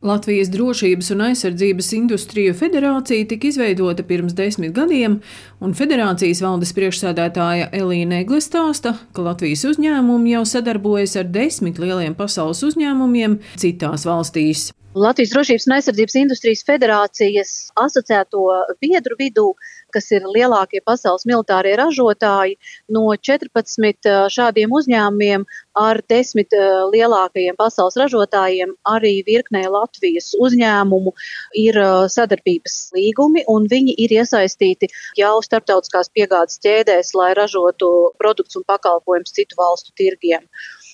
Latvijas Drošības un aizsardzības industriju federācija tika izveidota pirms desmit gadiem, un federācijas valdes priekšsēdētāja Elīna Egle stāsta, ka Latvijas uzņēmumi jau sadarbojas ar desmit lieliem pasaules uzņēmumiem citās valstīs. Latvijas Drošības un aizsardzības industrijas federācijas asociēto biedru vidū, kas ir lielākie pasaules militārie ražotāji, no 14 šādiem uzņēmumiem ar 10 lielākajiem pasaules ražotājiem arī virknē Latvijas uzņēmumu ir sadarbības līgumi, un viņi ir iesaistīti jau starptautiskās piegādes ķēdēs, lai ražotu produktus un pakalpojumus citu valstu tirgiem.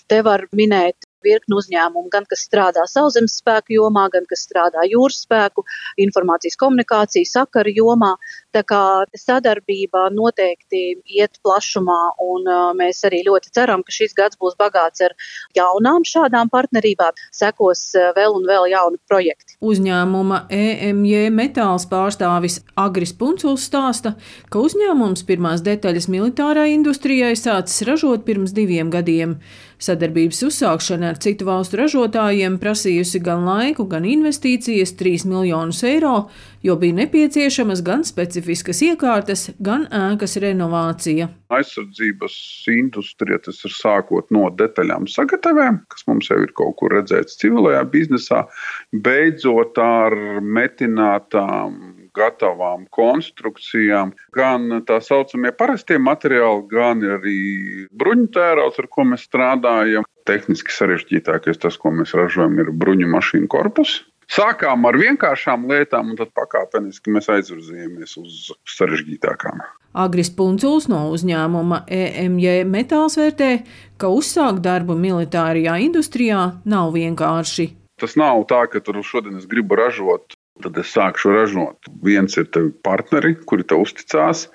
Te var minēt virkni uzņēmumu, gan kas strādā sauszemes spēku jomā, gan kas strādā jūras spēku, informācijas komunikācijas sakaru jomā. Tā kā sadarbība noteikti iet plašumā, un mēs arī ļoti ceram, ka šis gads būs bagāts ar jaunām šādām partnerībām. Sekos vēl un vēl jauni projekti. Uzņēmuma EMJ metāls pārstāvis Agris Punculs stāsta, ka uzņēmums pirmās detaļas militārai industrijai sācis ražot pirms diviem gadiem. Sadarbības uzsākšana ar citu valstu ražotājiem prasījusi gan laiku, gan investīcijas - 3 miljonus eiro, jo bija nepieciešamas gan specifiskas iekārtas, gan ēkas renovācija. Aizsardzības industrija tas ir sākot no detaļām sagatavēm, kas mums jau ir kaut kur redzēts civilajā biznesā, beidzot ar metinātām gatavām konstrukcijām, gan tā saucamie parastie materiāli, gan arī bruņu tērauds, ar ko mēs strādājam. Tehniski sarežģītākais tas, ko mēs ražojam, ir bruņu mašīnu korpus. Sākām ar vienkāršām lietām, un tad pakāpeniski mēs aizvirzījāmies uz sarežģītākām. Agris Punculs no uzņēmuma EMJ Metāls vērtē, ka uzsākt darbu militārajā industrijā nav vienkārši. Tas nav tā, ka tur šodien es gribu ražot Tad es sākšu ražot. Viens ir partneri, kuri tev uzticās.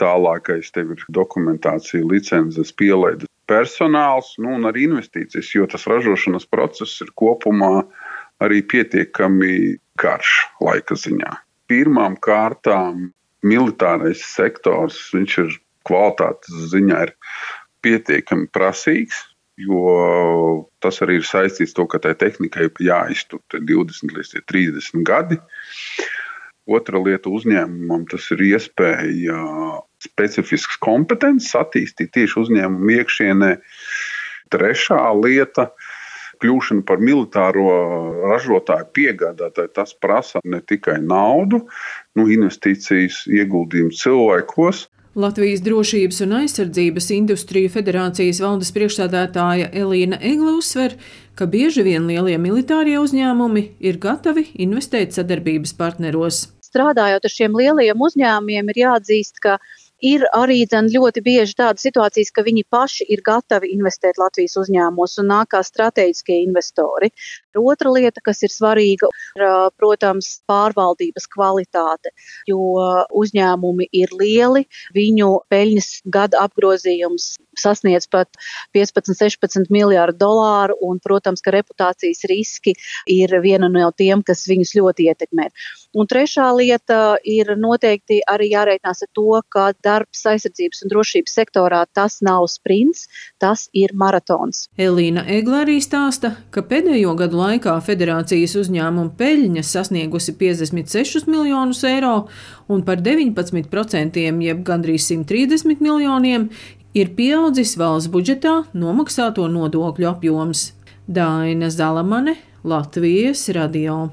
Tālākais tev ir dokumentācija, licences, pielaides, personāls nu, un arī investīcijas, jo tas ražošanas process ir kopumā arī pietiekami karš laika ziņā. Pirmām kārtām militārais sektors, viņš ir kvalitātes ziņā ir pietiekami prasīgs jo tas arī ir saistīts ar to, ka tai tehnikai jāiztur 20 līdz 30 gadi. Otra lieta uzņēmumam tas ir iespēja specifiskas kompetences attīstīt tieši uzņēmumu iekšienē. Trešā lieta kļūšana par militāro ražotāju piegādātāju, tas prasa ne tikai naudu, nu, investīcijas, ieguldījumu cilvēkos, Latvijas Drošības un aizsardzības industriju federācijas valdes priekšsādātāja Elīna Egle uzsver, ka bieži vien lielie militārie uzņēmumi ir gatavi investēt sadarbības partneros. Strādājot ar šiem lielajiem uzņēmumiem, ir jāatzīst, ka Ir arī ļoti bieži tādas situācijas, ka viņi paši ir gatavi investēt Latvijas uzņēmumos un nāk kā strateģiskie investori. Otra lieta, kas ir svarīga, ir, protams, pārvaldības kvalitāte, jo uzņēmumi ir lieli, viņu peļņas gada apgrozījums sasniedz pat 15, 16 miljārdu dolāru, un, protams, ka reputācijas riski ir viena no tiem, kas viņus ļoti ietekmē. Un trešā lieta ir noteikti arī jārēķinās ar to, ka darbs aizsardzības un drošības sektorā tas nav sprints, tas ir maratons. Elīna Egla arī stāsta, ka pēdējo gadu laikā federācijas uzņēmuma peļņa sasniegusi 56 miljonus eiro, un par 19%, jeb gandrīz 130 miljoniem, ir pieaudzis valsts budžetā nomaksāto nodokļu apjoms. Daina Zalamane, Latvijas radio.